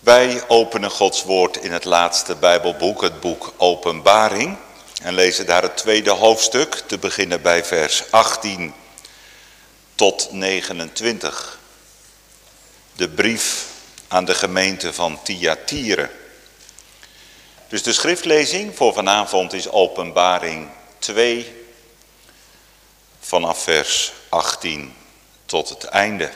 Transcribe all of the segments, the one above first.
Wij openen Gods woord in het laatste Bijbelboek, het boek Openbaring. En lezen daar het tweede hoofdstuk, te beginnen bij vers 18 tot 29. De brief aan de gemeente van Thyatire. Dus de schriftlezing voor vanavond is Openbaring 2 vanaf vers 18 tot het einde.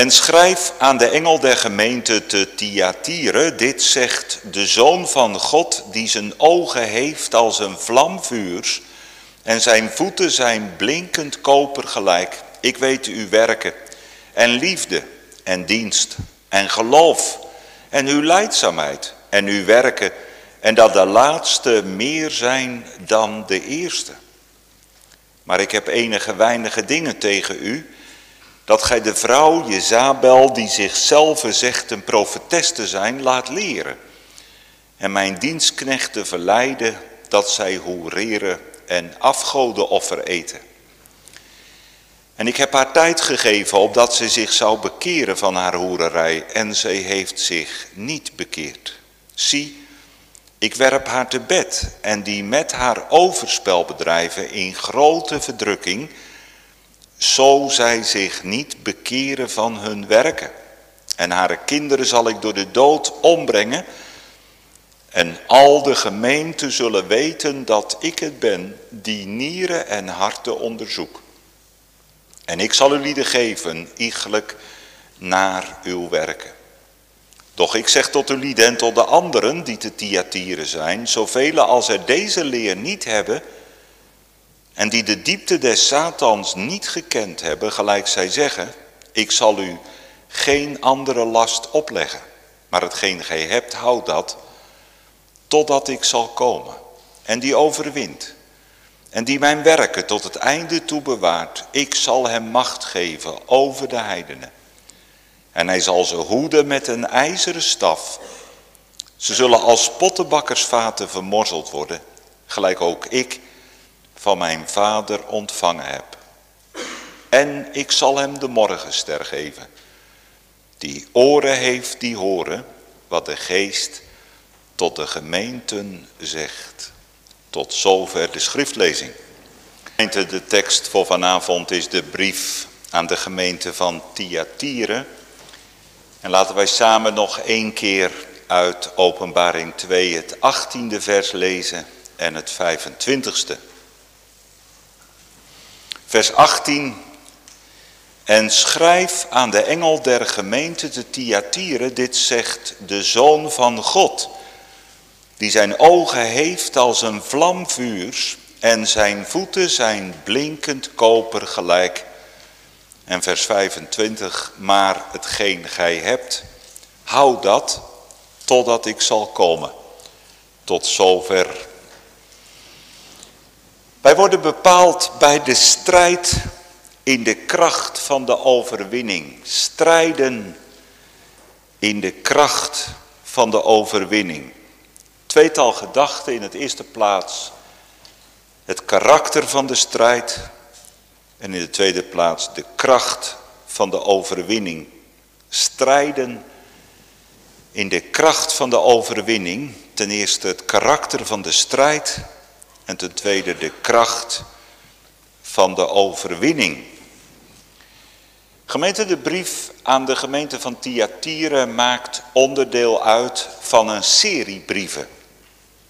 En schrijf aan de engel der gemeente te Thyatire, dit zegt de Zoon van God, die zijn ogen heeft als een vlamvuurs en zijn voeten zijn blinkend koper gelijk. Ik weet uw werken en liefde en dienst en geloof en uw leidzaamheid en uw werken en dat de laatste meer zijn dan de eerste. Maar ik heb enige weinige dingen tegen u, dat gij de vrouw Jezabel, die zichzelf zegt een profetes te zijn, laat leren. En mijn dienstknechten verleiden dat zij hoereren en afgodenoffer eten. En ik heb haar tijd gegeven opdat ze zich zou bekeren van haar hoererij en zij heeft zich niet bekeerd. Zie, ik werp haar te bed en die met haar overspel bedrijven in grote verdrukking, zo zij zich niet bekeren van hun werken. En haar kinderen zal ik door de dood ombrengen. En al de gemeenten zullen weten dat ik het ben die nieren en harten onderzoek. En ik zal u lieden geven, iegelijk naar uw werken. Doch ik zeg tot de lieden en tot de anderen die te Thyatire zijn, zoveel als er deze leer niet hebben en die de diepte des Satans niet gekend hebben, gelijk zij zeggen, ik zal u geen andere last opleggen, maar hetgeen gij hebt, houd dat, totdat ik zal komen en die overwint en die mijn werken tot het einde toe bewaart, ik zal hem macht geven over de heidenen. En hij zal ze hoeden met een ijzeren staf. Ze zullen als pottenbakkersvaten vermorzeld worden, gelijk ook ik van mijn vader ontvangen heb. En ik zal hem de morgenster geven. Die oren heeft, die horen wat de geest tot de gemeenten zegt. Tot zover de schriftlezing. De tekst voor vanavond is de brief aan de gemeente van Thyatire. En laten wij samen nog één keer uit openbaring 2 het 18e vers lezen en het 25e. Vers 18. En schrijf aan de engel der gemeente te Thyatire, dit zegt de Zoon van God, die zijn ogen heeft als een vlamvuurs en zijn voeten zijn blinkend koper gelijk. En vers 25, maar hetgeen gij hebt, hou dat totdat ik zal komen. Tot zover. Wij worden bepaald bij de strijd in de kracht van de overwinning. Strijden in de kracht van de overwinning. Tweetal gedachten in het eerste plaats. Het karakter van de strijd. En in de tweede plaats de kracht van de overwinning. Strijden in de kracht van de overwinning. Ten eerste het karakter van de strijd. En ten tweede de kracht van de overwinning. Gemeente, de brief aan de gemeente van Thyatire maakt onderdeel uit van een serie brieven.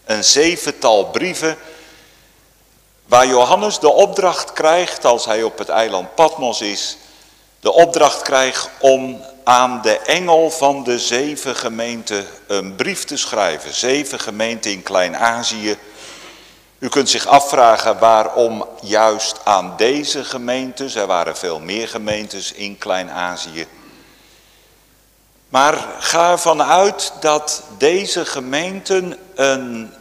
Een zevental brieven waar Johannes de opdracht krijgt als hij op het eiland Patmos is. De opdracht krijgt om aan de engel van de zeven gemeenten een brief te schrijven. Zeven gemeenten in Klein-Azië. U kunt zich afvragen waarom juist aan deze gemeentes. Er waren veel meer gemeentes in Klein-Azië. Maar ga ervan uit dat deze gemeenten een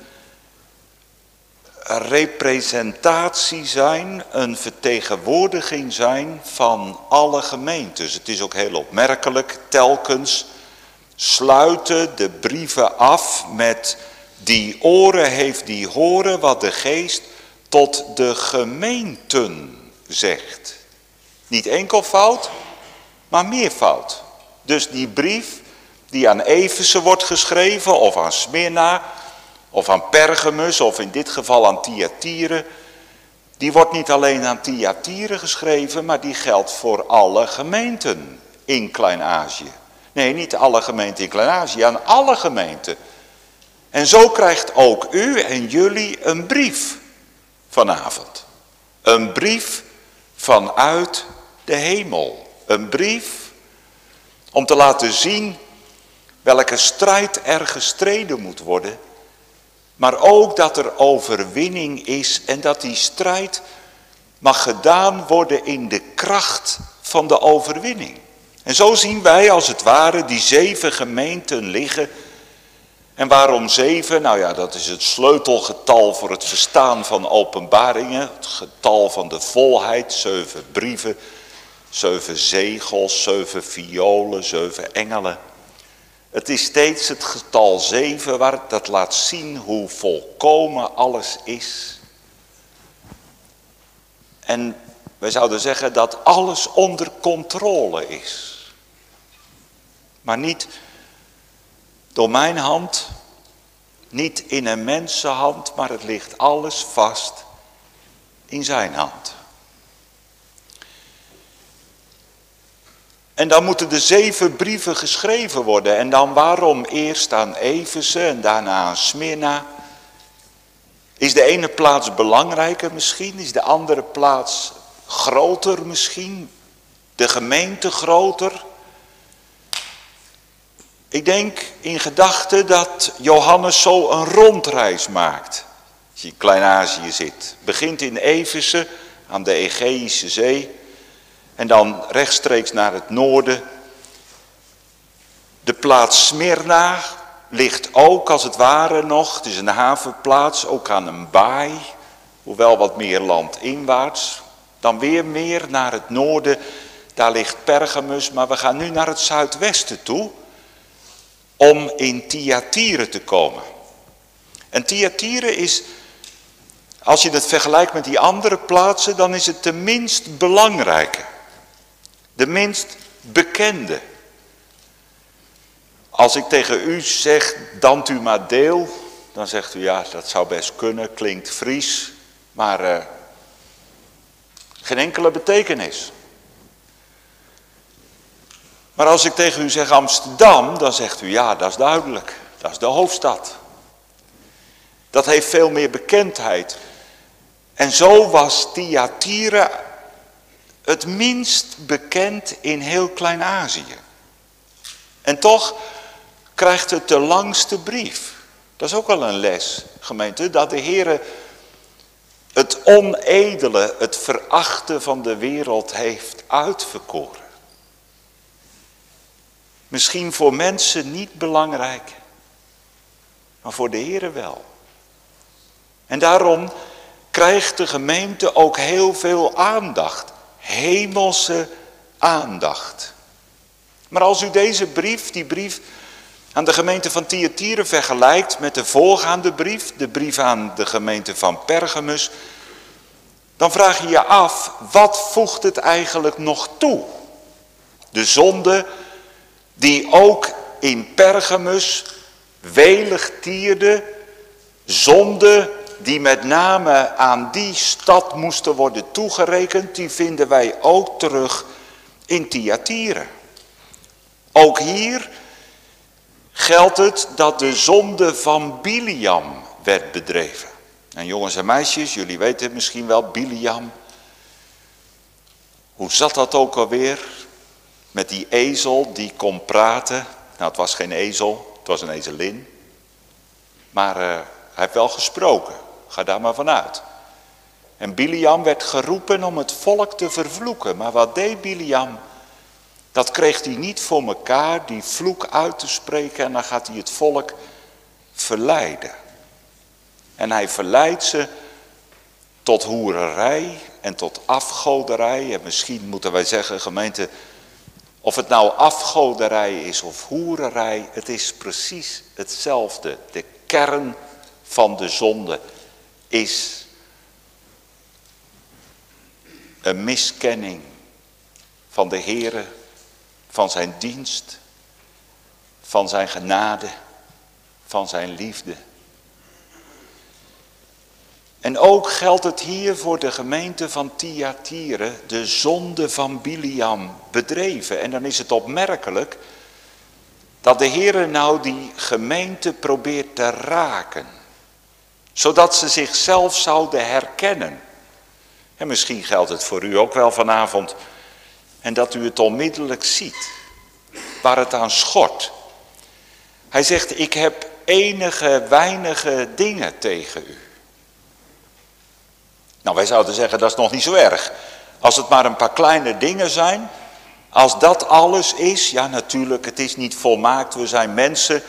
representatie zijn, een vertegenwoordiging zijn van alle gemeentes. Het is ook heel opmerkelijk, telkens sluiten de brieven af met die oren heeft die horen wat de geest tot de gemeenten zegt. Niet enkel fout, maar meervoud. Dus die brief die aan Efeze wordt geschreven of aan Smyrna of aan Pergamus of in dit geval aan Thyatire, die wordt niet alleen aan Thyatire geschreven, maar die geldt voor alle gemeenten in Klein-Azië. Nee, niet alle gemeenten in Klein-Azië, aan alle gemeenten. En zo krijgt ook u en jullie een brief vanavond. Een brief vanuit de hemel. Een brief om te laten zien welke strijd er gestreden moet worden. Maar ook dat er overwinning is en dat die strijd mag gedaan worden in de kracht van de overwinning. En zo zien wij als het ware die zeven gemeenten liggen. En waarom zeven? Nou ja, dat is het sleutelgetal voor het verstaan van openbaringen. Het getal van de volheid, zeven brieven, zeven zegels, zeven violen, zeven engelen. Het is steeds het getal zeven waar dat laat zien hoe volkomen alles is. En wij zouden zeggen dat alles onder controle is. Maar niet door mijn hand, niet in een mensenhand, maar het ligt alles vast in zijn hand. En dan moeten de zeven brieven geschreven worden. En dan waarom eerst aan Efeze en daarna aan Smyrna? Is de ene plaats belangrijker misschien? Is de andere plaats groter misschien? De gemeente groter? Ik denk in gedachten dat Johannes zo een rondreis maakt. Als je in Klein-Azië zit. Begint in Efeze aan de Egeïsche Zee. En dan rechtstreeks naar het noorden. De plaats Smyrna ligt ook als het ware nog. Het is een havenplaats, ook aan een baai. Hoewel wat meer landinwaarts. Dan weer meer naar het noorden. Daar ligt Pergamus, maar we gaan nu naar het zuidwesten toe om in Thyatire te komen. En Thyatire is, als je het vergelijkt met die andere plaatsen, dan is het de minst belangrijke. De minst bekende. Als ik tegen u zeg, dant u maar deel, dan zegt u ja, dat zou best kunnen, klinkt Fries, maar uh, geen enkele betekenis. Maar als ik tegen u zeg Amsterdam, dan zegt u ja, dat is duidelijk. Dat is de hoofdstad. Dat heeft veel meer bekendheid. En zo was Thyatira het minst bekend in heel Klein-Azië. En toch krijgt het de langste brief. Dat is ook wel een les, gemeente, dat de Heer het onedele, het verachten van de wereld heeft uitverkoren. Misschien voor mensen niet belangrijk, maar voor de Heer wel. En daarom krijgt de gemeente ook heel veel aandacht, hemelse aandacht. Maar als u deze brief, die brief aan de gemeente van Thyatire vergelijkt met de voorgaande brief, de brief aan de gemeente van Pergamus, dan vraag je je af, wat voegt het eigenlijk nog toe? De zonde die ook in Pergamus welig tierde, zonde die met name aan die stad moesten worden toegerekend, die vinden wij ook terug in Thyatire. Ook hier geldt het dat de zonde van Biliam werd bedreven. En jongens en meisjes, jullie weten misschien wel, Biliam. Hoe zat dat ook alweer? Met die ezel die kon praten. Nou, het was geen ezel, het was een ezelin. Maar uh, hij heeft wel gesproken. Ga daar maar vanuit. En Biliam werd geroepen om het volk te vervloeken. Maar wat deed Biliam? Dat kreeg hij niet voor elkaar, die vloek uit te spreken. En dan gaat hij het volk verleiden. En hij verleidt ze tot hoererij en tot afgoderij. En misschien moeten wij zeggen, gemeente, of het nou afgoderij is of hoererij, het is precies hetzelfde. De kern van de zonde is een miskenning van de Heere van zijn dienst, van zijn genade, van zijn liefde. En ook geldt het hier voor de gemeente van Thyatire, de zonde van Biliam bedreven. En dan is het opmerkelijk dat de Heer nou die gemeente probeert te raken. Zodat ze zichzelf zouden herkennen. En misschien geldt het voor u ook wel vanavond. En dat u het onmiddellijk ziet. Waar het aan schort. Hij zegt, ik heb enige weinige dingen tegen u. Nou, wij zouden zeggen, dat is nog niet zo erg. Als het maar een paar kleine dingen zijn, als dat alles is, ja natuurlijk, het is niet volmaakt, we zijn mensen.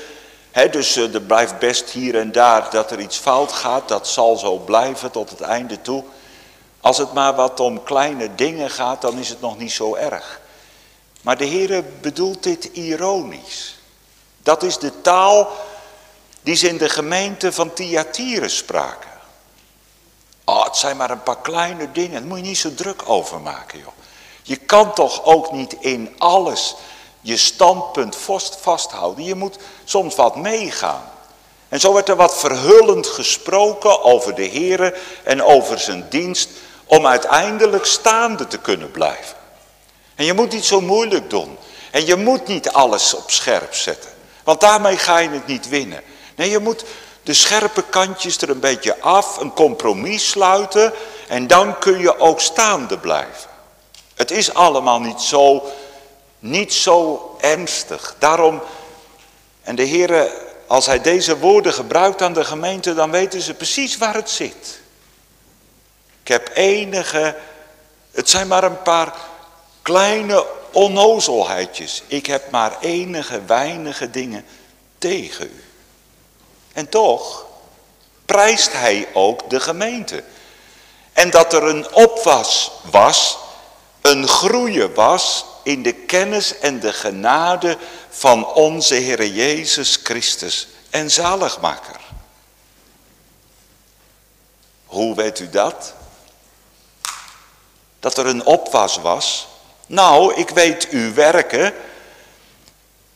Hè, dus uh, er blijft best hier en daar dat er iets fout gaat, dat zal zo blijven tot het einde toe. Als het maar wat om kleine dingen gaat, dan is het nog niet zo erg. Maar de Heer bedoelt dit ironisch. Dat is de taal die ze in de gemeente van Thyatire spraken. Oh, het zijn maar een paar kleine dingen, daar moet je niet zo druk over maken joh. Je kan toch ook niet in alles je standpunt vast, vasthouden. Je moet soms wat meegaan. En zo werd er wat verhullend gesproken over de Here en over zijn dienst om uiteindelijk staande te kunnen blijven. En je moet niet zo moeilijk doen. En je moet niet alles op scherp zetten. Want daarmee ga je het niet winnen. Nee, je moet de scherpe kantjes er een beetje af, een compromis sluiten. En dan kun je ook staande blijven. Het is allemaal niet zo, niet zo ernstig. Daarom, en de Heer, als hij deze woorden gebruikt aan de gemeente, dan weten ze precies waar het zit. Ik heb enige, het zijn maar een paar kleine onnozelheidjes. Ik heb maar enige weinige dingen tegen u. En toch prijst hij ook de gemeente. En dat er een opwas was, een groeien was in de kennis en de genade van onze Heer Jezus Christus en zaligmaker. Hoe weet u dat? Dat er een opwas was? Nou, ik weet uw werken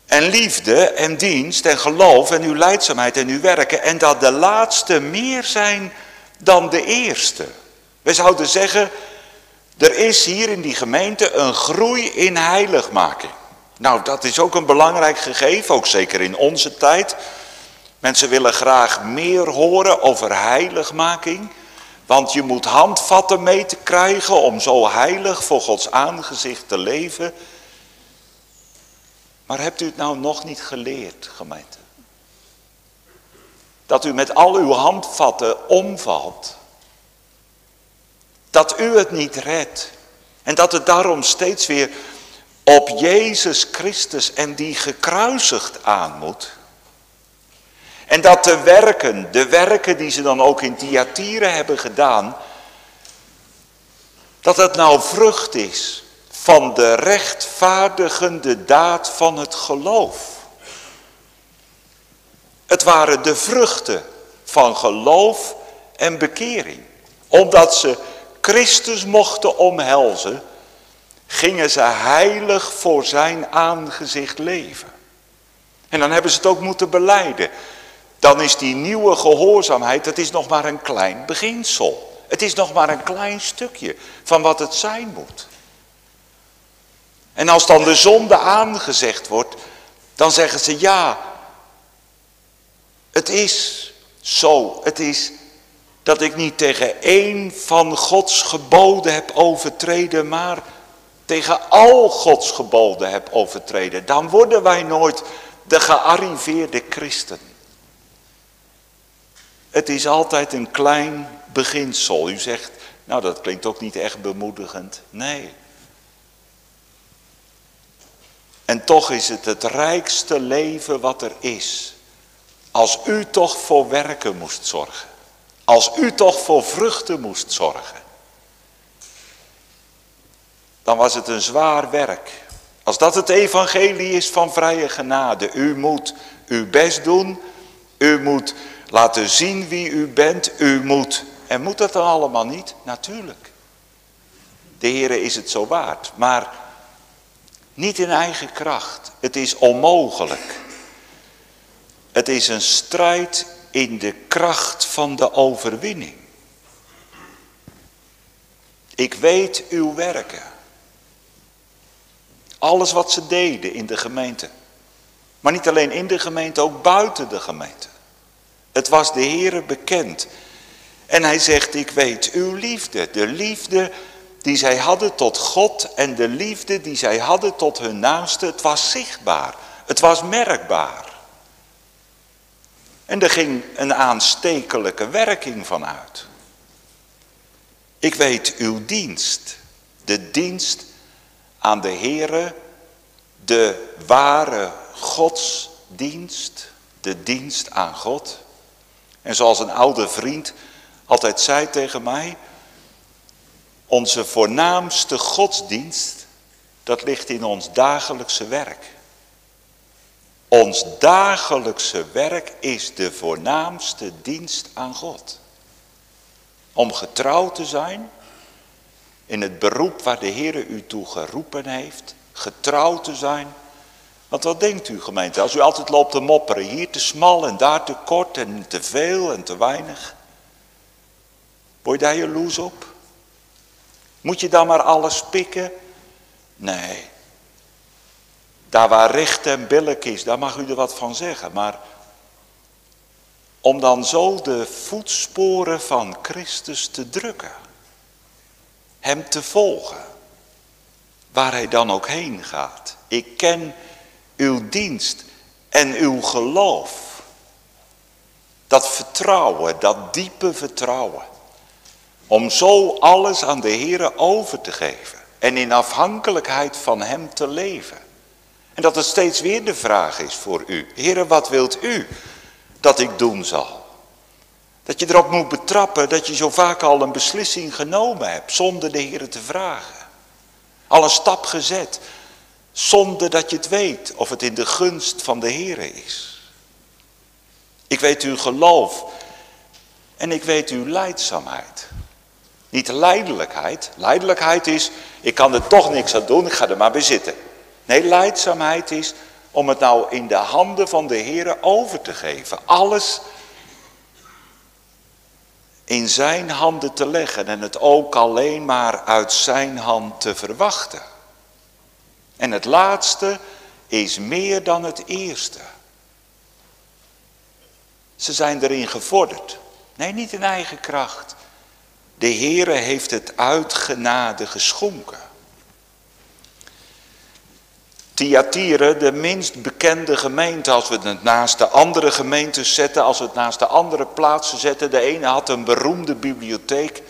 en liefde en dienst en geloof en uw leidzaamheid en uw werken. En dat de laatste meer zijn dan de eerste. We zouden zeggen, er is hier in die gemeente een groei in heiligmaking. Nou, dat is ook een belangrijk gegeven, ook zeker in onze tijd. Mensen willen graag meer horen over heiligmaking. Want je moet handvatten mee te krijgen om zo heilig voor Gods aangezicht te leven. Maar hebt u het nou nog niet geleerd, gemeente? Dat u met al uw handvatten omvalt. Dat u het niet redt. En dat het daarom steeds weer op Jezus Christus en die gekruisigd aan moet. En dat de werken, de werken die ze dan ook in Thyatire hebben gedaan, dat het nou vrucht is van de rechtvaardigende daad van het geloof. Het waren de vruchten van geloof en bekering. Omdat ze Christus mochten omhelzen, gingen ze heilig voor zijn aangezicht leven. En dan hebben ze het ook moeten beleiden. Dan is die nieuwe gehoorzaamheid, dat is nog maar een klein beginsel. Het is nog maar een klein stukje van wat het zijn moet. En als dan de zonde aangezegd wordt, dan zeggen ze ja, het is zo, het is dat ik niet tegen één van Gods geboden heb overtreden, maar tegen al Gods geboden heb overtreden. Dan worden wij nooit de gearriveerde christen. Het is altijd een klein beginsel. U zegt, nou dat klinkt ook niet echt bemoedigend. Nee. En toch is het het rijkste leven wat er is. Als u toch voor werken moest zorgen. Als u toch voor vruchten moest zorgen. Dan was het een zwaar werk. Als dat het evangelie is van vrije genade. U moet uw best doen. U moet laten zien wie u bent. U moet. En moet dat dan allemaal niet? Natuurlijk. De Heere is het zo waard. Maar Niet in eigen kracht. Het is onmogelijk. Het is een strijd in de kracht van de overwinning. Ik weet uw werken. Alles wat ze deden in de gemeente. Maar niet alleen in de gemeente, ook buiten de gemeente. Het was de Heere bekend. En hij zegt, ik weet uw liefde. De liefde die zij hadden tot God en de liefde die zij hadden tot hun naaste. Het was zichtbaar. Het was merkbaar. En er ging een aanstekelijke werking van uit. Ik weet uw dienst. De dienst aan de Heere. De ware godsdienst. De dienst aan God. En zoals een oude vriend altijd zei tegen mij. Onze voornaamste godsdienst, dat ligt in ons dagelijkse werk. Ons dagelijkse werk is de voornaamste dienst aan God. Om getrouwd te zijn in het beroep waar de Heer u toe geroepen heeft. Getrouwd te zijn. Want wat denkt u gemeente, als u altijd loopt te mopperen, hier te smal en daar te kort en te veel en te weinig. Word je daar jaloers op? Moet je dan maar alles pikken? Nee. Daar waar recht en billig is, daar mag u er wat van zeggen. Maar om dan zo de voetsporen van Christus te drukken. Hem te volgen. Waar hij dan ook heen gaat. Ik ken uw dienst en uw geloof. Dat vertrouwen, dat diepe vertrouwen. Om zo alles aan de Heer over te geven. En in afhankelijkheid van Hem te leven. En dat het steeds weer de vraag is voor u. Heere, wat wilt u dat ik doen zal? Dat je erop moet betrappen dat je zo vaak al een beslissing genomen hebt. Zonder de Heer te vragen. Al een stap gezet. Zonder dat je het weet of het in de gunst van de Heer is. Ik weet uw geloof. En ik weet uw leidzaamheid. Niet leidelijkheid. Leidelijkheid is, ik kan er toch niks aan doen, ik ga er maar bij zitten. Nee, leidzaamheid is om het nou in de handen van de Heer over te geven. Alles in zijn handen te leggen en het ook alleen maar uit zijn hand te verwachten. En het laatste is meer dan het eerste. Ze zijn erin gevorderd. Nee, niet in eigen kracht. De Heere heeft het uit genade geschonken. Thyatire, de minst bekende gemeente, als we het naast de andere gemeentes zetten, als we het naast de andere plaatsen zetten. De ene had een beroemde bibliotheek,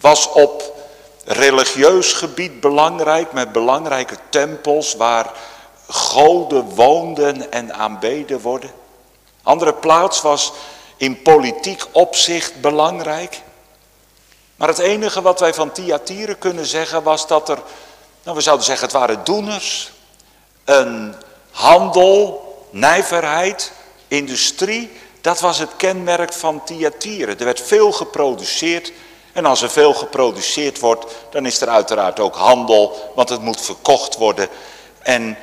was op religieus gebied belangrijk, met belangrijke tempels waar goden woonden en aanbeden worden. Andere plaats was in politiek opzicht belangrijk. Maar het enige wat wij van Thyatire kunnen zeggen was dat er, nou we zouden zeggen het waren doeners. Een handel, nijverheid, industrie, dat was het kenmerk van Thyatire. Er werd veel geproduceerd en als er veel geproduceerd wordt, dan is er uiteraard ook handel, want het moet verkocht worden. En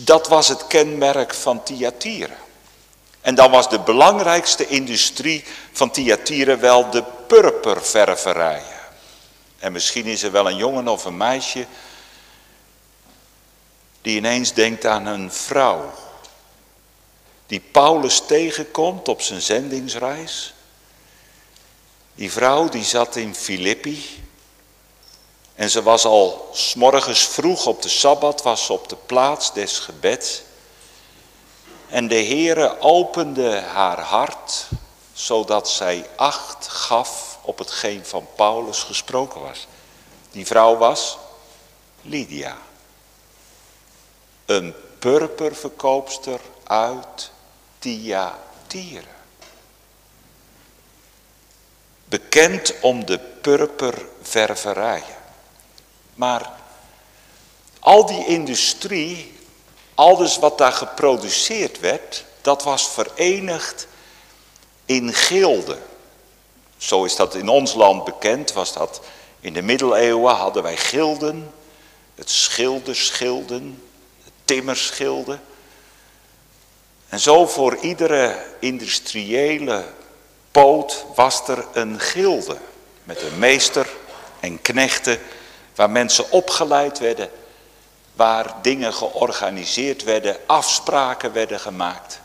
dat was het kenmerk van Thyatire. En dan was de belangrijkste industrie van Thyatire wel de purperververijen. En misschien is er wel een jongen of een meisje die ineens denkt aan een vrouw. Die Paulus tegenkomt op zijn zendingsreis. Die vrouw die zat in Filippi. En ze was al smorgens vroeg op de Sabbat, was op de plaats des gebeds. En de Heere opende haar hart, zodat zij acht gaf op hetgeen van Paulus gesproken was. Die vrouw was Lydia. Een purperverkoopster uit Thyatire. Bekend om de purperververijen. Maar al die industrie alles wat daar geproduceerd werd, dat was verenigd in gilden. Zo is dat in ons land bekend, was dat in de middeleeuwen hadden wij gilden. het schilderschilden, het timmerschilden. En zo voor iedere industriële poot was er een gilde met een meester en knechten waar mensen opgeleid werden, waar dingen georganiseerd werden, afspraken werden gemaakt.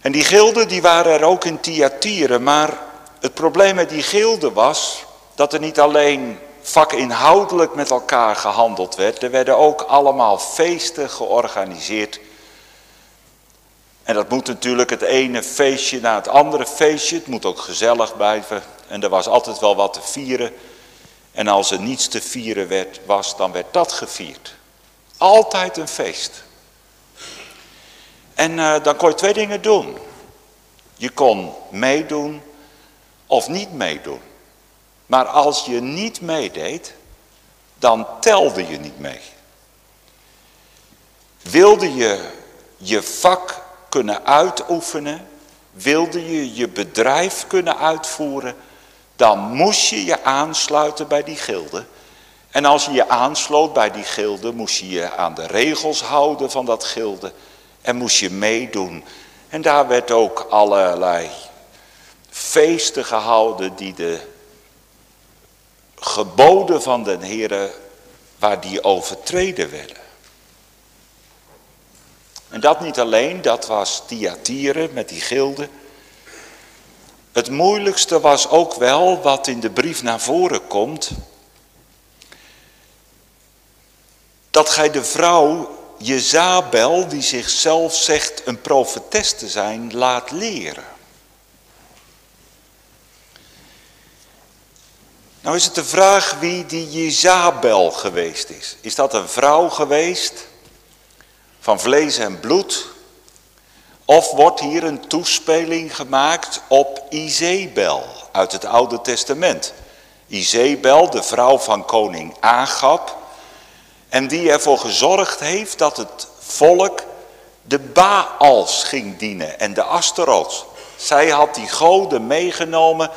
En die gilden die waren er ook in Thyatire, maar het probleem met die gilden was dat er niet alleen vakinhoudelijk met elkaar gehandeld werd, er werden ook allemaal feesten georganiseerd. En dat moet natuurlijk het ene feestje na het andere feestje, het moet ook gezellig blijven. En er was altijd wel wat te vieren. En als er niets te vieren werd, was, dan werd dat gevierd. Altijd een feest. En uh, dan kon je twee dingen doen. Je kon meedoen of niet meedoen. Maar als je niet meedeed, dan telde je niet mee. Wilde je je vak kunnen uitoefenen, wilde je je bedrijf kunnen uitvoeren, dan moest je je aansluiten bij die gilde. En als je je aansloot bij die gilde, moest je je aan de regels houden van dat gilde en moest je meedoen. En daar werd ook allerlei feesten gehouden die de geboden van de Heere, waar die overtreden werden. En dat niet alleen, dat was Thyatire met die gilde. Het moeilijkste was ook wel wat in de brief naar voren komt. Dat gij de vrouw Jezabel, die zichzelf zegt een profetes te zijn, laat leren. Nou is het de vraag wie die Jezabel geweest is. Is dat een vrouw geweest van vlees en bloed? Of wordt hier een toespeling gemaakt op Izebel uit het Oude Testament? Izebel, de vrouw van koning Agab, en die ervoor gezorgd heeft dat het volk de Baals ging dienen en de Asterots. Zij had die goden meegenomen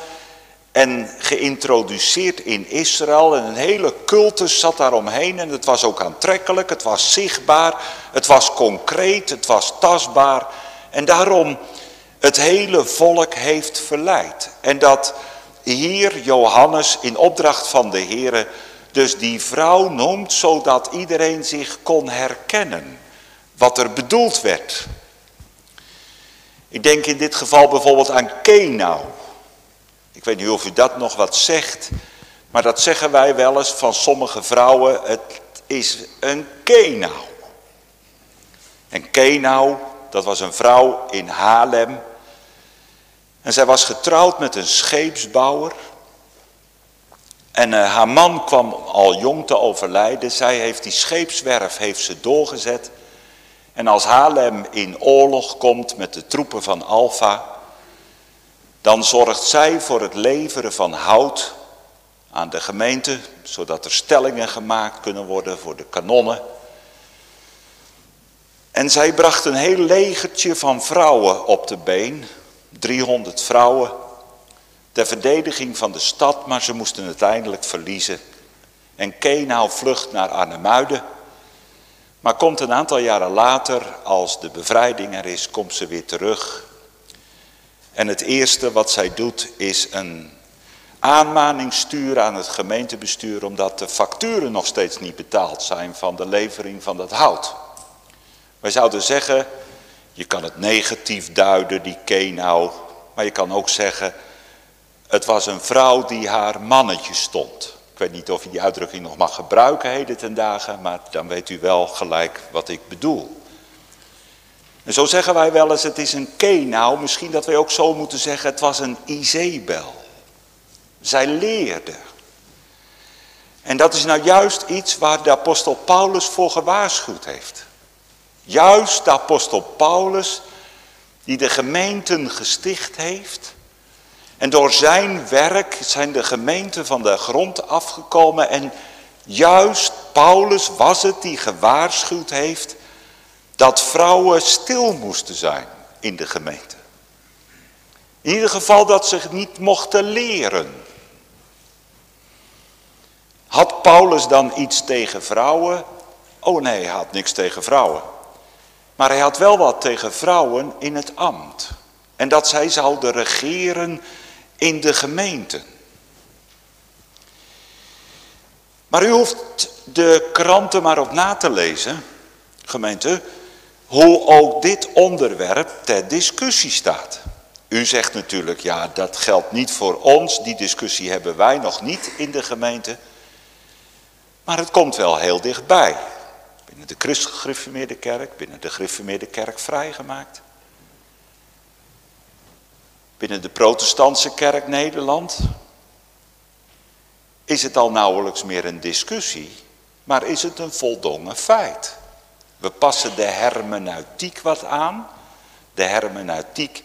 en geïntroduceerd in Israël. En een hele cultus zat daaromheen en het was ook aantrekkelijk, het was zichtbaar, het was concreet, het was tastbaar. En daarom het hele volk heeft verleid. En dat hier Johannes in opdracht van de Here dus die vrouw noemt zodat iedereen zich kon herkennen wat er bedoeld werd. Ik denk in dit geval bijvoorbeeld aan Kenau. Ik weet niet of u dat nog wat zegt, maar dat zeggen wij wel eens van sommige vrouwen. Het is een Kenau. En Kenau, dat was een vrouw in Haarlem. En zij was getrouwd met een scheepsbouwer. En uh, haar man kwam al jong te overlijden. Zij heeft die scheepswerf heeft ze doorgezet. En als Haarlem in oorlog komt met de troepen van Alfa, dan zorgt zij voor het leveren van hout aan de gemeente, zodat er stellingen gemaakt kunnen worden voor de kanonnen. En zij bracht een heel legertje van vrouwen op de been, 300 vrouwen, ter verdediging van de stad, maar ze moesten uiteindelijk verliezen. En Kenau vlucht naar Arnhemuiden, maar komt een aantal jaren later, als de bevrijding er is, komt ze weer terug en het eerste wat zij doet is een aanmaning sturen aan het gemeentebestuur omdat de facturen nog steeds niet betaald zijn van de levering van dat hout. Wij zouden zeggen, je kan het negatief duiden, die Kenau, maar je kan ook zeggen, het was een vrouw die haar mannetje stond. Ik weet niet of je die uitdrukking nog mag gebruiken heden ten dagen, maar dan weet u wel gelijk wat ik bedoel. En zo zeggen wij wel eens, het is een Kenau. Misschien dat wij ook zo moeten zeggen, het was een Izebel. Zij leerde. En dat is nou juist iets waar de apostel Paulus voor gewaarschuwd heeft. Juist de apostel Paulus, die de gemeenten gesticht heeft. En door zijn werk zijn de gemeenten van de grond afgekomen. En juist Paulus was het die gewaarschuwd heeft dat vrouwen stil moesten zijn in de gemeente. In ieder geval dat ze niet mochten leren. Had Paulus dan iets tegen vrouwen? Oh nee, hij had niks tegen vrouwen. Maar hij had wel wat tegen vrouwen in het ambt. En dat zij zouden regeren in de gemeente. Maar u hoeft de kranten maar op na te lezen, gemeente, hoe ook dit onderwerp ter discussie staat. U zegt natuurlijk, ja dat geldt niet voor ons, die discussie hebben wij nog niet in de gemeente. Maar het komt wel heel dichtbij. Binnen de christelijk kerk, binnen de gereformeerde kerk vrijgemaakt. Binnen de protestantse kerk Nederland is het al nauwelijks meer een discussie, maar is het een voldongen feit. We passen de hermeneutiek wat aan. De hermeneutiek,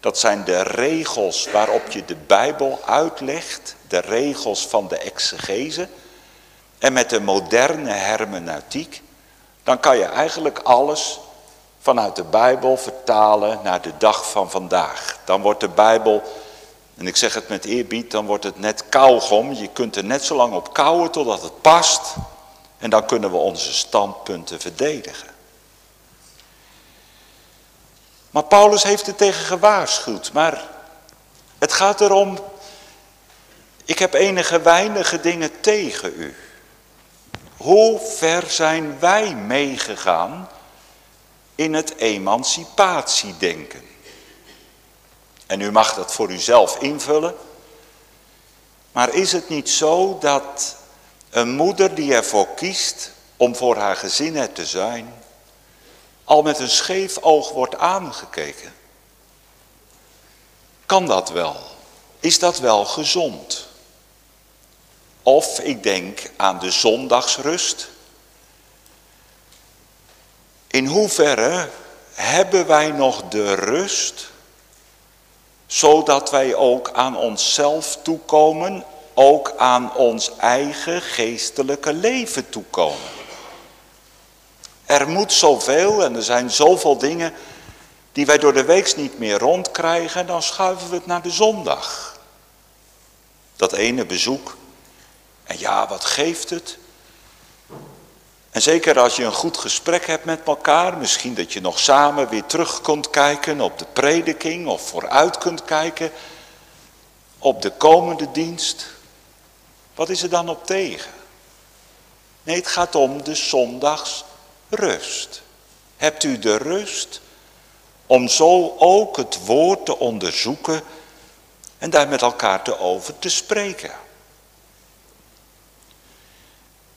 dat zijn de regels waarop je de Bijbel uitlegt, de regels van de exegese. En met de moderne hermeneutiek, dan kan je eigenlijk alles vanuit de Bijbel vertalen naar de dag van vandaag. Dan wordt de Bijbel, en ik zeg het met eerbied, dan wordt het net kauwgom. Je kunt er net zo lang op kauwen totdat het past. En dan kunnen we onze standpunten verdedigen. Maar Paulus heeft er tegen gewaarschuwd. Maar het gaat erom, ik heb enige weinige dingen tegen u. Hoe ver zijn wij meegegaan in het emancipatiedenken? En u mag dat voor uzelf invullen. Maar is het niet zo dat een moeder die ervoor kiest om voor haar gezin te zijn, al met een scheef oog wordt aangekeken? Kan dat wel? Is dat wel gezond? Of ik denk aan de zondagsrust. In hoeverre hebben wij nog de rust, zodat wij ook aan onszelf toekomen, ook aan ons eigen geestelijke leven toekomen. Er moet zoveel en er zijn zoveel dingen die wij door de week niet meer rondkrijgen, dan schuiven we het naar de zondag. Dat ene bezoek en ja, wat geeft het? En zeker als je een goed gesprek hebt met elkaar, misschien dat je nog samen weer terug kunt kijken op de prediking of vooruit kunt kijken op de komende dienst. Wat is er dan op tegen? Nee, het gaat om de zondags rust. Hebt u de rust om zo ook het woord te onderzoeken en daar met elkaar te over te spreken?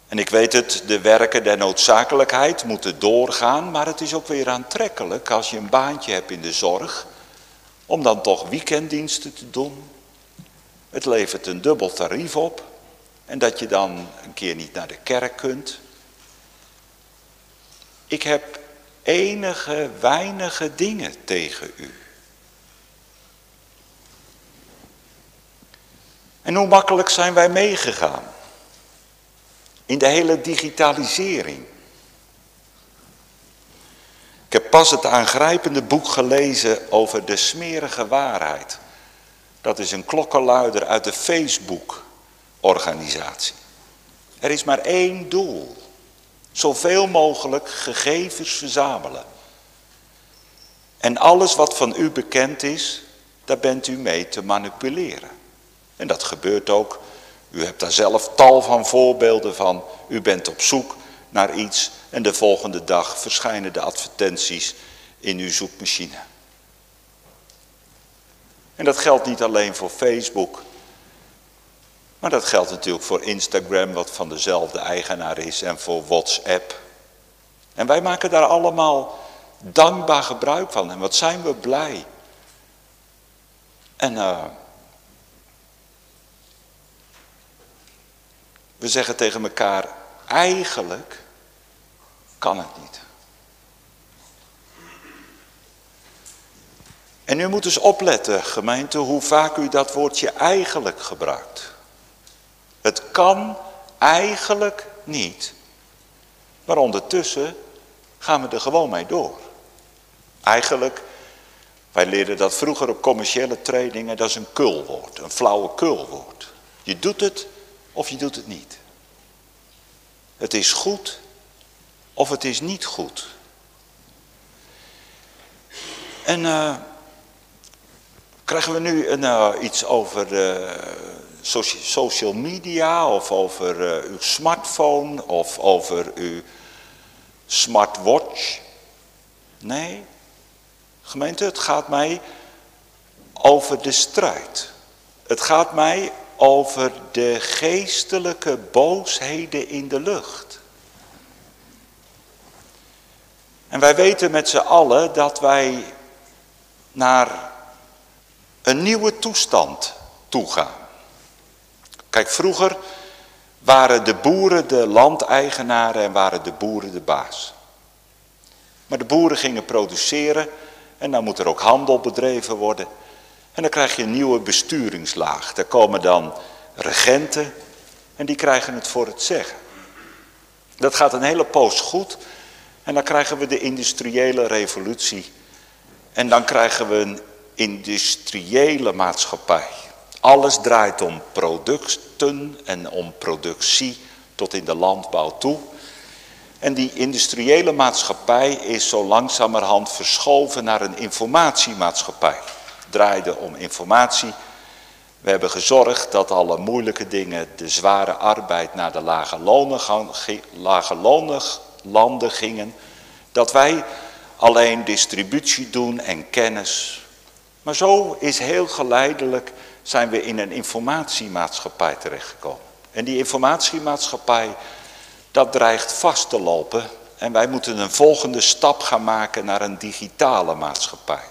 En ik weet het, de werken der noodzakelijkheid moeten doorgaan, maar het is ook weer aantrekkelijk als je een baantje hebt in de zorg, om dan toch weekenddiensten te doen. Het levert een dubbel tarief op en dat je dan een keer niet naar de kerk kunt. Ik heb enige weinige dingen tegen u. En hoe makkelijk zijn wij meegegaan? In de hele digitalisering. Ik heb pas het aangrijpende boek gelezen over de smerige waarheid. Dat is een klokkenluider uit de Facebook-organisatie. Er is maar één doel. Zoveel mogelijk gegevens verzamelen. En alles wat van u bekend is, daar bent u mee te manipuleren. En dat gebeurt ook u hebt daar zelf tal van voorbeelden van. U bent op zoek naar iets en de volgende dag verschijnen de advertenties in uw zoekmachine. En dat geldt niet alleen voor Facebook, maar dat geldt natuurlijk voor Instagram, wat van dezelfde eigenaar is, en voor WhatsApp. En wij maken daar allemaal dankbaar gebruik van. En wat zijn we blij. En uh, We zeggen tegen elkaar, eigenlijk kan het niet. En u moet dus opletten, gemeente, hoe vaak u dat woordje eigenlijk gebruikt. Het kan eigenlijk niet. Maar ondertussen gaan we er gewoon mee door. Eigenlijk, wij leerden dat vroeger op commerciële trainingen, dat is een kulwoord, een flauwe kulwoord. Je doet het of je doet het niet. Het is goed of het is niet goed. En uh, krijgen we nu uh, iets over uh, social media of over uw smartphone of over uw smartwatch? Nee, gemeente, het gaat mij over de strijd. Het gaat mij over de geestelijke boosheden in de lucht. En wij weten met z'n allen dat wij naar een nieuwe toestand toegaan. Kijk, vroeger waren de boeren de landeigenaren en waren de boeren de baas. Maar de boeren gingen produceren en dan moet er ook handel bedreven worden. En dan krijg je een nieuwe besturingslaag. Daar komen dan regenten en die krijgen het voor het zeggen. Dat gaat een hele poos goed en dan krijgen we de industriële revolutie. En dan krijgen we een industriële maatschappij. Alles draait om producten en om productie tot in de landbouw toe. En die industriële maatschappij is zo langzamerhand verschoven naar een informatiemaatschappij. Draaide om informatie. We hebben gezorgd dat alle moeilijke dingen, de zware arbeid naar de lage, lonen, lage lonen landen gingen. Dat wij alleen distributie doen en kennis. Maar zo is heel geleidelijk zijn we in een informatiemaatschappij terechtgekomen. En die informatiemaatschappij, dat dreigt vast te lopen. En wij moeten een volgende stap gaan maken naar een digitale maatschappij.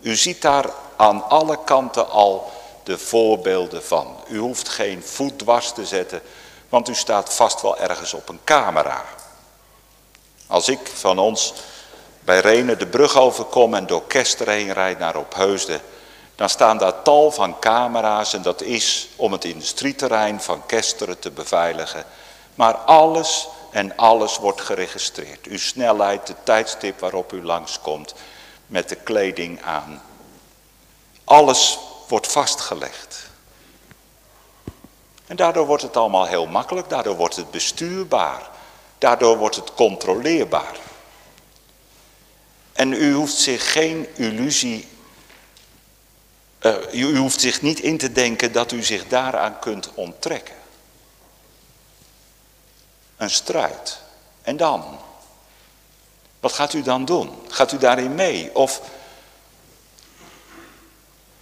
U ziet daar aan alle kanten al de voorbeelden van. U hoeft geen voet dwars te zetten, want u staat vast wel ergens op een camera. Als ik van ons bij Renen de brug overkom en door Kester heen rijd naar Opheusden, dan staan daar tal van camera's en dat is om het industrieterrein van Kesteren te beveiligen. Maar alles en alles wordt geregistreerd. Uw snelheid, de tijdstip waarop u langskomt, met de kleding aan. Alles wordt vastgelegd. En daardoor wordt het allemaal heel makkelijk, daardoor wordt het bestuurbaar, daardoor wordt het controleerbaar. En u hoeft zich geen illusie, uh, u hoeft zich niet in te denken dat u zich daaraan kunt onttrekken. Een strijd. En dan? Wat gaat u dan doen? Gaat u daarin mee? Of,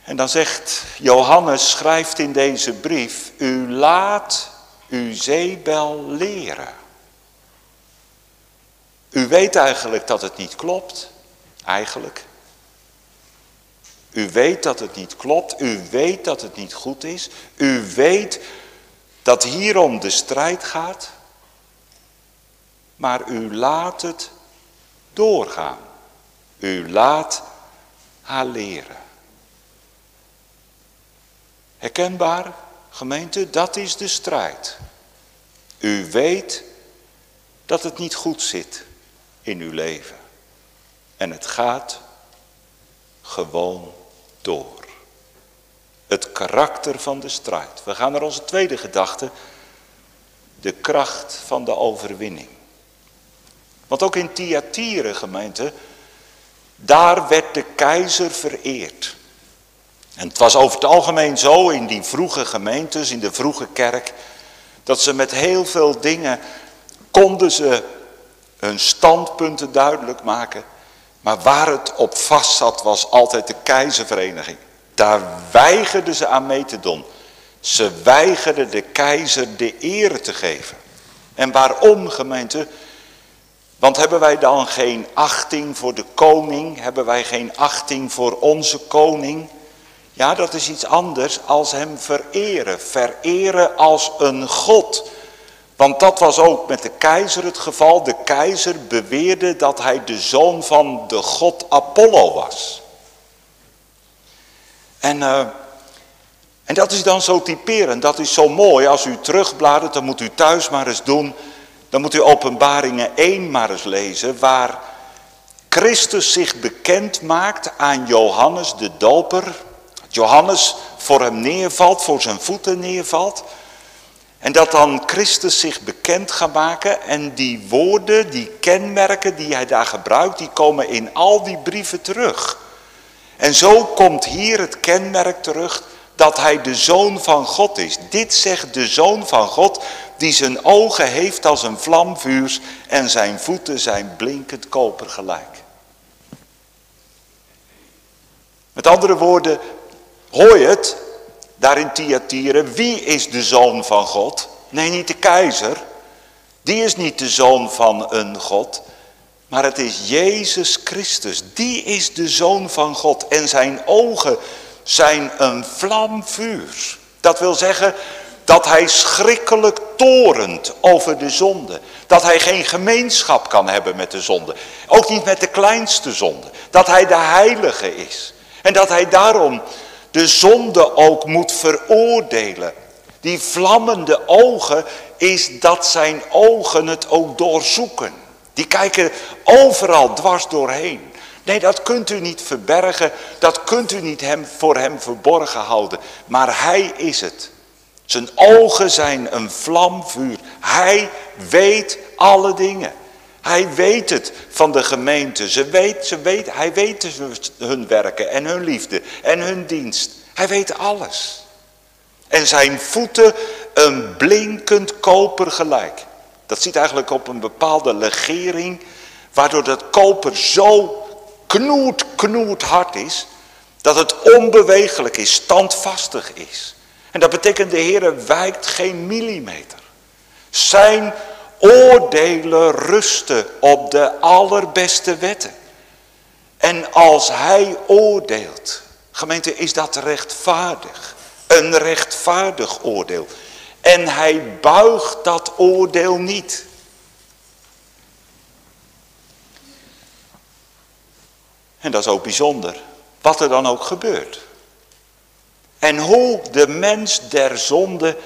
en dan zegt Johannes, schrijft in deze brief, u laat uw zeebel leren. U weet eigenlijk dat het niet klopt eigenlijk. U weet dat het niet klopt, u weet dat het niet goed is, u weet dat hierom de strijd gaat, maar u laat het doorgaan. U laat haar leren. Herkenbaar, gemeente, dat is de strijd. U weet dat het niet goed zit in uw leven. En het gaat gewoon door. Het karakter van de strijd. We gaan naar onze tweede gedachte. De kracht van de overwinning. Want ook in Thyatire gemeente, daar werd de keizer vereerd. En het was over het algemeen zo in die vroege gemeentes, in de vroege kerk, dat ze met heel veel dingen konden ze hun standpunten duidelijk maken. Maar waar het op vast zat was altijd de keizervereniging. Daar weigerden ze aan mee te doen. Ze weigerden de keizer de eer te geven. En waarom gemeente? Want hebben wij dan geen achting voor de koning? Hebben wij geen achting voor onze koning? Ja, dat is iets anders als hem vereren. Vereren als een God. Want dat was ook met de keizer het geval. De keizer beweerde dat hij de zoon van de god Apollo was. En, uh, en dat is dan zo typerend, dat is zo mooi. Als u terugbladert, dan moet u thuis maar eens doen. Dan moet u openbaringen 1 maar eens lezen, waar Christus zich bekend maakt aan Johannes de doper. Johannes voor hem neervalt, voor zijn voeten neervalt. En dat dan Christus zich bekend gaat maken en die woorden, die kenmerken die hij daar gebruikt, die komen in al die brieven terug. En zo komt hier het kenmerk terug dat hij de zoon van God is. Dit zegt de zoon van God die zijn ogen heeft als een vlamvuurs en zijn voeten zijn blinkend koper gelijk. Met andere woorden, hoor je het, daar in Thyatira, wie is de zoon van God? Nee, niet de keizer. Die is niet de zoon van een God. Maar het is Jezus Christus. Die is de zoon van God. En zijn ogen zijn een vlam vuurs. Dat wil zeggen dat hij schrikkelijk torent over de zonde. Dat hij geen gemeenschap kan hebben met de zonde. Ook niet met de kleinste zonde. Dat hij de heilige is. En dat hij daarom de zonde ook moet veroordelen. Die vlammende ogen is dat zijn ogen het ook doorzoeken. Die kijken overal dwars doorheen. Nee, dat kunt u niet verbergen. Dat kunt u niet hem, voor hem verborgen houden. Maar hij is het. Zijn ogen zijn een vlamvuur. Hij weet alle dingen. Hij weet het van de gemeente. Ze weet, ze weet, hij weet hun werken en hun liefde en hun dienst. Hij weet alles. En zijn voeten een blinkend koper gelijk. Dat ziet eigenlijk op een bepaalde legering. Waardoor dat koper zo knoet, knoet hard is. Dat het onbewegelijk is, standvastig is. En dat betekent de Heer wijkt geen millimeter. Zijn oordelen rusten op de allerbeste wetten. En als hij oordeelt, gemeente, is dat rechtvaardig. Een rechtvaardig oordeel. En hij buigt dat oordeel niet. En dat is ook bijzonder. Wat er dan ook gebeurt. En hoe de mens der zonde...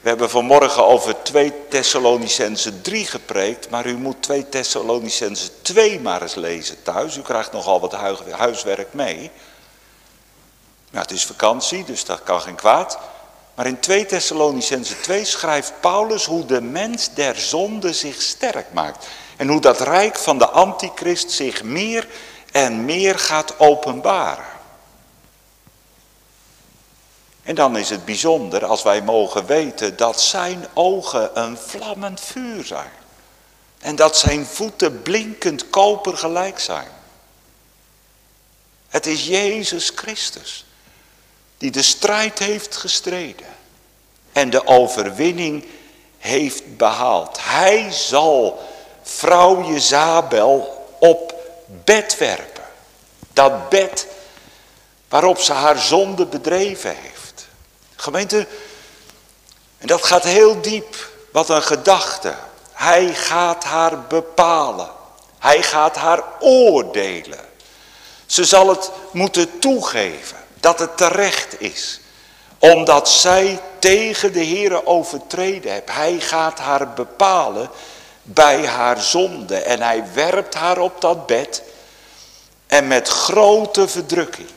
We hebben vanmorgen over 2 Thessalonicense 3 gepreekt. Maar u moet 2 Thessalonicense 2 maar eens lezen thuis. U krijgt nogal wat huiswerk mee. Nou, het is vakantie, dus dat kan geen kwaad. Maar in 2 Thessalonicense 2 schrijft Paulus hoe de mens der zonde zich sterk maakt. En hoe dat rijk van de antichrist zich meer en meer gaat openbaren. En dan is het bijzonder als wij mogen weten dat zijn ogen een vlammend vuur zijn. En dat zijn voeten blinkend koper gelijk zijn. Het is Jezus Christus die de strijd heeft gestreden en de overwinning heeft behaald. Hij zal vrouw Jezabel op bed werpen. Dat bed waarop ze haar zonde bedreven heeft. Gemeente, en dat gaat heel diep. Wat een gedachte. Hij gaat haar bepalen. Hij gaat haar oordelen. Ze zal het moeten toegeven dat het terecht is. Omdat zij tegen de Heere overtreden heeft. Hij gaat haar bepalen bij haar zonde. En hij werpt haar op dat bed. En met grote verdrukking.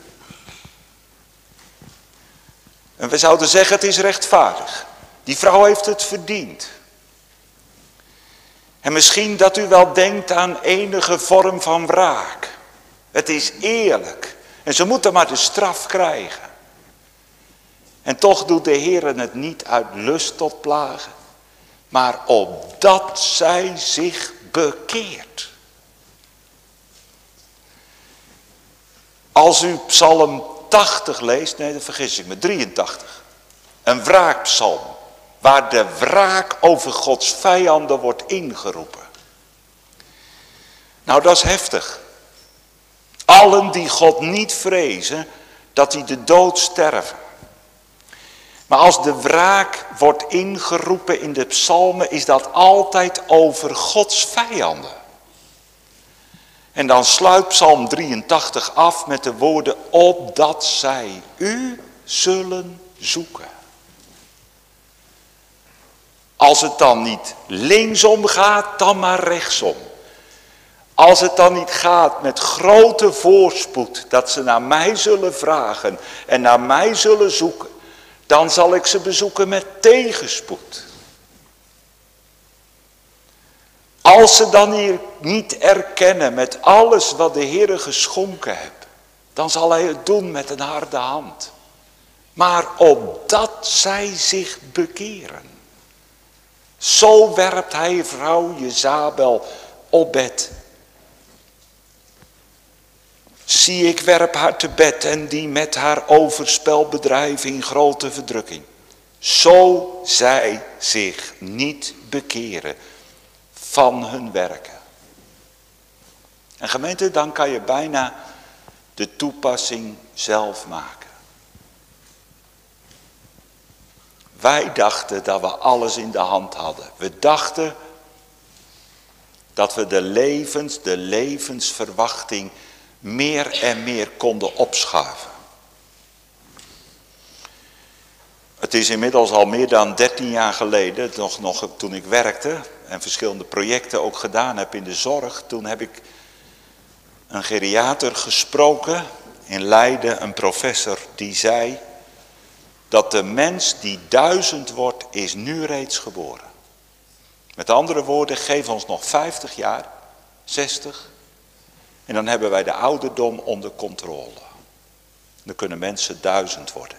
En we zouden zeggen het is rechtvaardig. Die vrouw heeft het verdiend. En misschien dat u wel denkt aan enige vorm van wraak. Het is eerlijk. En ze moeten maar de straf krijgen. En toch doet de Heer het niet uit lust tot plagen. Maar opdat zij zich bekeert. Als u psalm 80 leest, nee dat vergis ik me, 83. Een wraakpsalm. Waar de wraak over Gods vijanden wordt ingeroepen. Nou dat is heftig. Allen die God niet vrezen, dat die de dood sterven. Maar als de wraak wordt ingeroepen in de psalmen, is dat altijd over Gods vijanden. En dan sluit psalm 83 af met de woorden, opdat zij u zullen zoeken. Als het dan niet linksom gaat, dan maar rechtsom. Als het dan niet gaat met grote voorspoed, dat ze naar mij zullen vragen en naar mij zullen zoeken, dan zal ik ze bezoeken met tegenspoed. Als ze dan hier niet erkennen met alles wat de Heere geschonken hebt, dan zal hij het doen met een harde hand. Maar opdat zij zich bekeren. Zo werpt hij vrouw Jezabel op bed Zie ik werp haar te bed en die met haar overspel bedrijven in grote verdrukking. Zo zij zich niet bekeren van hun werken. En gemeente, dan kan je bijna de toepassing zelf maken. Wij dachten dat we alles in de hand hadden. We dachten dat we de levens, de levensverwachting meer en meer konden opschuiven. Het is inmiddels al meer dan 13 jaar geleden, nog, nog toen ik werkte en verschillende projecten ook gedaan heb in de zorg. Toen heb ik een geriater gesproken in Leiden, een professor, die zei dat de mens die duizend wordt, is nu reeds geboren. Met andere woorden, geef ons nog 50 jaar, 60, en dan hebben wij de ouderdom onder controle. Dan kunnen mensen duizend worden.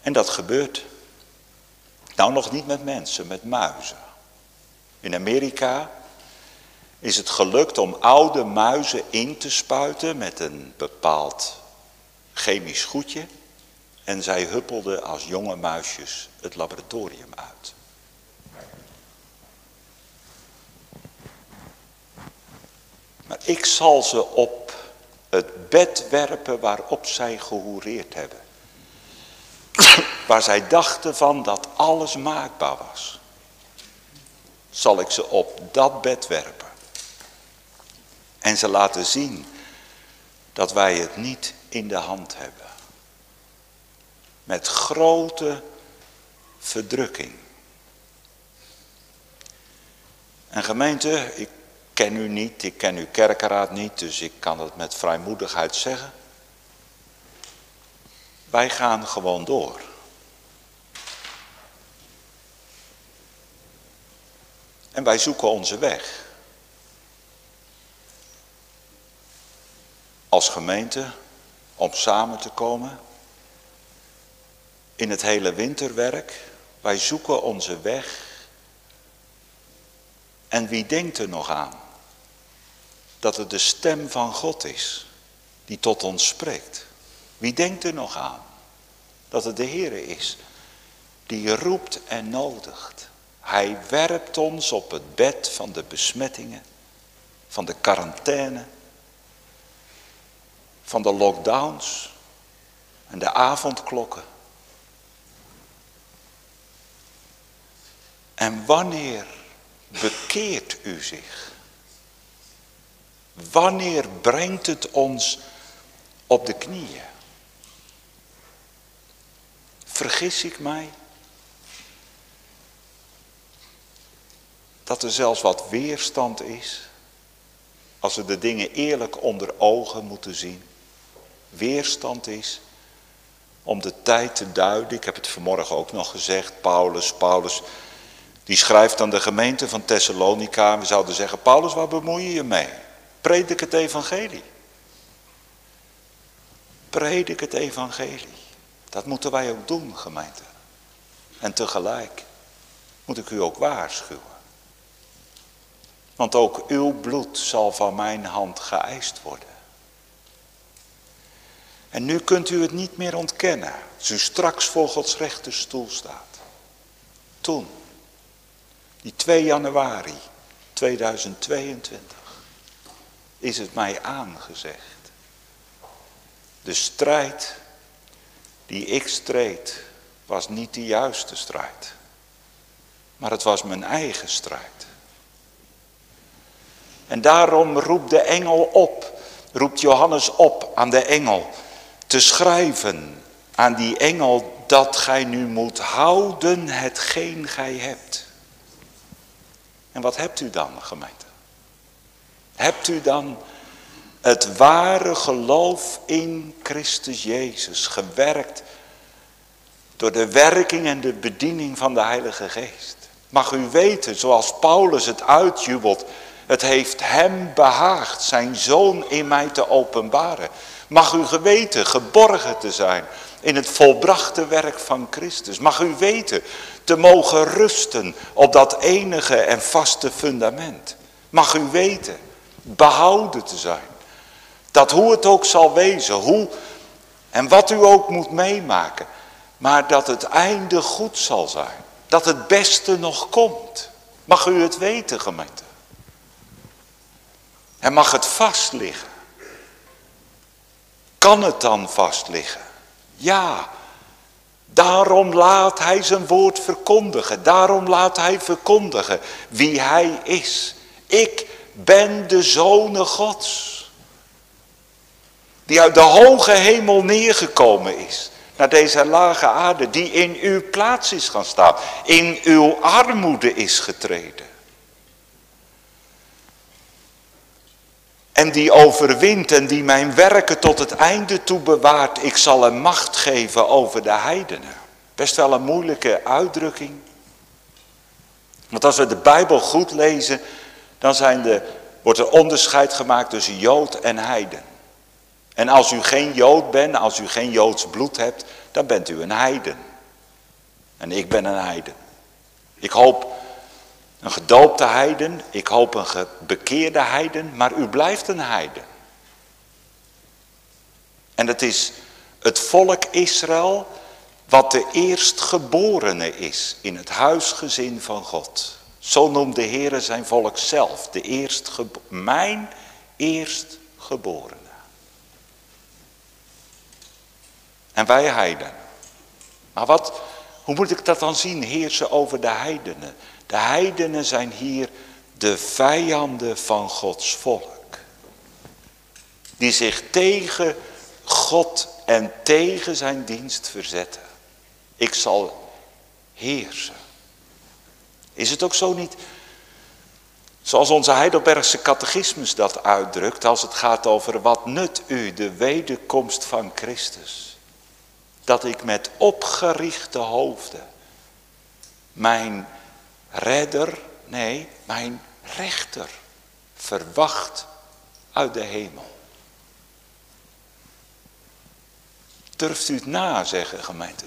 En dat gebeurt. Nou nog niet met mensen, met muizen. In Amerika is het gelukt om oude muizen in te spuiten met een bepaald chemisch goedje. En zij huppelden als jonge muisjes het laboratorium uit. Maar ik zal ze op het bed werpen waarop zij gehoereerd hebben. Waar zij dachten van dat alles maakbaar was. Zal ik ze op dat bed werpen. En ze laten zien dat wij het niet in de hand hebben. Met grote verdrukking. En gemeente, ik ken u niet, ik ken uw kerkenraad niet, dus ik kan het met vrijmoedigheid zeggen. Wij gaan gewoon door. En wij zoeken onze weg. Als gemeente om samen te komen in het hele winterwerk. Wij zoeken onze weg. En wie denkt er nog aan? Dat het de stem van God is die tot ons spreekt. Wie denkt er nog aan dat het de Heer is die roept en nodigt. Hij werpt ons op het bed van de besmettingen, van de quarantaine, van de lockdowns en de avondklokken. En wanneer bekeert u zich? Wanneer brengt het ons op de knieën? Vergis ik mij? Dat er zelfs wat weerstand is. Als we de dingen eerlijk onder ogen moeten zien. Weerstand is om de tijd te duiden. Ik heb het vanmorgen ook nog gezegd. Paulus, Paulus, die schrijft aan de gemeente van Thessalonica. We zouden zeggen, Paulus, waar bemoei je je mee? Predik het evangelie. Predik het evangelie. Dat moeten wij ook doen, gemeente. En tegelijk moet ik u ook waarschuwen. Want ook uw bloed zal van mijn hand geëist worden. En nu kunt u het niet meer ontkennen, als u straks voor Gods rechterstoel staat. Toen, die 2 januari 2022 is het mij aangezegd. De strijd die ik streed was niet de juiste strijd. Maar het was mijn eigen strijd. En daarom roept de engel op, roept Johannes op aan de engel te schrijven aan die engel dat gij nu moet houden hetgeen gij hebt. En wat hebt u dan gemeente? Hebt u dan het ware geloof in Christus Jezus gewerkt door de werking en de bediening van de Heilige Geest? Mag u weten, zoals Paulus het uitjubelt, het heeft hem behaagd zijn zoon in mij te openbaren. Mag u geweten geborgen te zijn in het volbrachte werk van Christus. Mag u weten te mogen rusten op dat enige en vaste fundament. Mag u weten behouden te zijn. Dat hoe het ook zal wezen, hoe en wat u ook moet meemaken. Maar dat het einde goed zal zijn. Dat het beste nog komt. Mag u het weten gemeente. En mag het vast liggen. Kan het dan vast liggen? Ja, daarom laat hij zijn woord verkondigen. Daarom laat hij verkondigen wie hij is. Ik ben de zoon Gods. Die uit de hoge hemel neergekomen is. Naar deze lage aarde. Die in uw plaats is gaan staan. In uw armoede is getreden. En die overwint en die mijn werken tot het einde toe bewaart. Ik zal hem macht geven over de heidenen. Best wel een moeilijke uitdrukking. Want als we de Bijbel goed lezen, dan zijn de, wordt er onderscheid gemaakt tussen Jood en heiden. En als u geen Jood bent, als u geen Joods bloed hebt, dan bent u een heiden. En ik ben een heiden. Ik hoop een gedoopte heiden, ik hoop een bekeerde heiden, maar u blijft een heiden. En het is het volk Israël wat de eerstgeborene is in het huisgezin van God. Zo noemt de Heer zijn volk zelf, de eerstgebo mijn eerstgeborene. En wij heiden. Maar wat, hoe moet ik dat dan zien, heersen over de heidenen? De heidenen zijn hier de vijanden van Gods volk. Die zich tegen God en tegen zijn dienst verzetten. Ik zal heersen. Is het ook zo niet, zoals onze Heidelbergse catechismus dat uitdrukt, als het gaat over wat nut u de wederkomst van Christus. Dat ik met opgerichte hoofden mijn redder, nee, mijn rechter verwacht uit de hemel. Durft u het na zeggen, gemeente?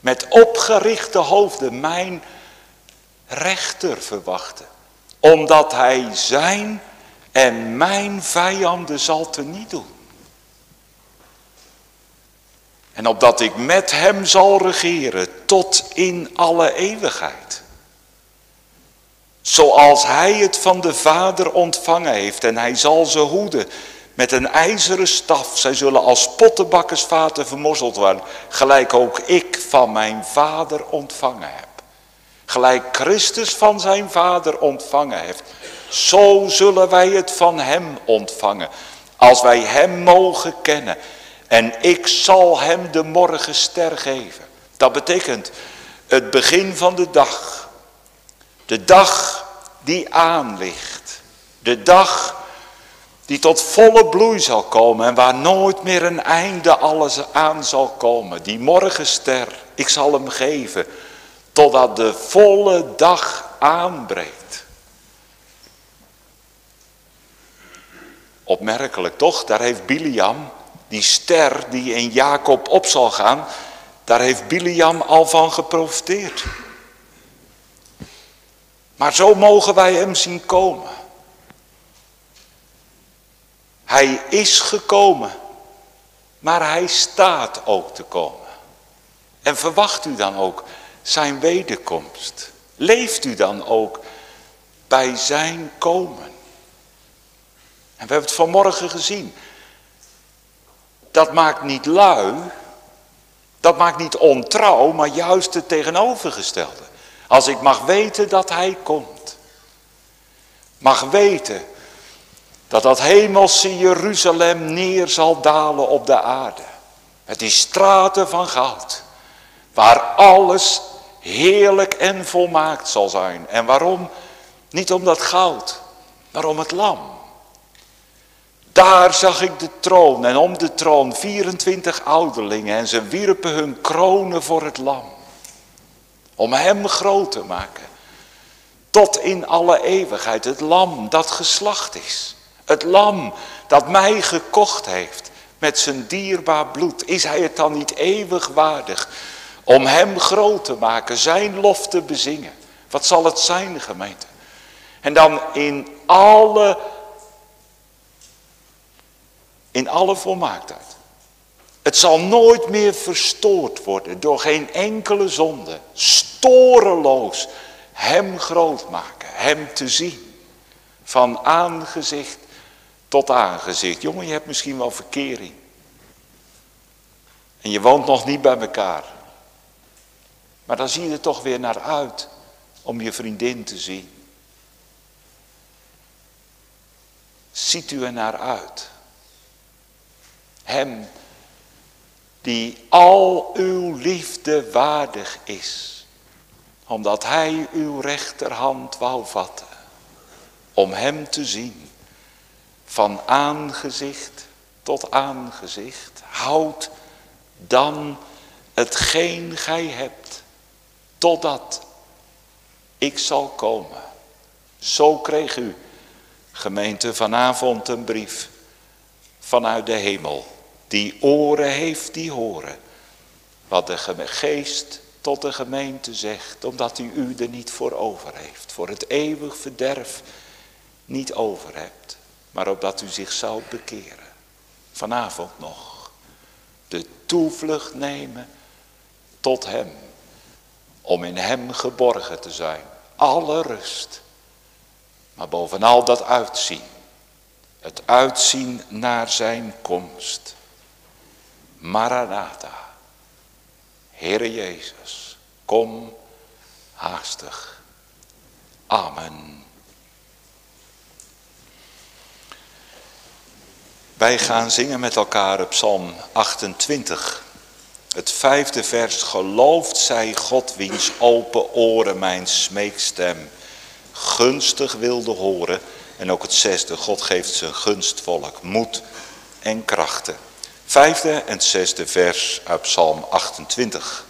Met opgerichte hoofden mijn rechter verwachten. Omdat hij zijn en mijn vijanden zal teniet doen. En opdat ik met hem zal regeren tot in alle eeuwigheid. Zoals hij het van de Vader ontvangen heeft en hij zal ze hoeden met een ijzeren staf. Zij zullen als pottenbakkersvaten vermorzeld worden, gelijk ook ik van mijn Vader ontvangen heb. Gelijk Christus van zijn Vader ontvangen heeft, zo zullen wij het van hem ontvangen. Als wij hem mogen kennen en ik zal hem de morgenster geven. Dat betekent het begin van de dag. De dag die aanligt. De dag die tot volle bloei zal komen en waar nooit meer een einde alles aan zal komen. Die morgenster, ik zal hem geven totdat de volle dag aanbreekt. Opmerkelijk toch, daar heeft Biliam, die ster die in Jacob op zal gaan, daar heeft Biliam al van geprofiteerd. Maar zo mogen wij hem zien komen. Hij is gekomen, maar hij staat ook te komen. En verwacht u dan ook zijn wederkomst? Leeft u dan ook bij zijn komen? En we hebben het vanmorgen gezien. Dat maakt niet lui, dat maakt niet ontrouw, maar juist het tegenovergestelde. Als ik mag weten dat hij komt. Mag weten dat dat hemelse Jeruzalem neer zal dalen op de aarde. Met die straten van goud. Waar alles heerlijk en volmaakt zal zijn. En waarom? Niet om dat goud, maar om het lam. Daar zag ik de troon en om de troon 24 ouderlingen en ze wierpen hun kronen voor het lam. Om hem groot te maken. Tot in alle eeuwigheid. Het lam dat geslacht is. Het lam dat mij gekocht heeft met zijn dierbaar bloed. Is hij het dan niet eeuwig waardig om hem groot te maken, zijn lof te bezingen? Wat zal het zijn gemeente? En dan in alle, in alle volmaaktheid. Het zal nooit meer verstoord worden door geen enkele zonde. Storeloos hem groot maken, hem te zien. Van aangezicht tot aangezicht. Jongen, je hebt misschien wel verkering. En je woont nog niet bij elkaar. Maar dan zie je er toch weer naar uit om je vriendin te zien. Ziet u er naar uit? Hem die al uw liefde waardig is, omdat hij uw rechterhand wou vatten, om hem te zien, van aangezicht tot aangezicht, houd dan hetgeen gij hebt, totdat ik zal komen. Zo kreeg u, gemeente, vanavond een brief vanuit de hemel. Die oren heeft, die horen. Wat de geest tot de gemeente zegt, omdat u u er niet voor over heeft. Voor het eeuwig verderf niet over hebt. Maar opdat u zich zou bekeren. Vanavond nog. De toevlucht nemen tot hem om in hem geborgen te zijn. Alle rust. Maar bovenal dat uitzien. Het uitzien naar zijn komst. Maranatha. Heere Jezus, kom haastig. Amen. Wij gaan zingen met elkaar op Psalm 28. Het vijfde vers, gelooft zij God wiens open oren mijn smeekstem gunstig wilde horen. En ook het zesde, God geeft zijn gunstvolk moed en krachten. Vijfde en zesde vers uit Psalm 28.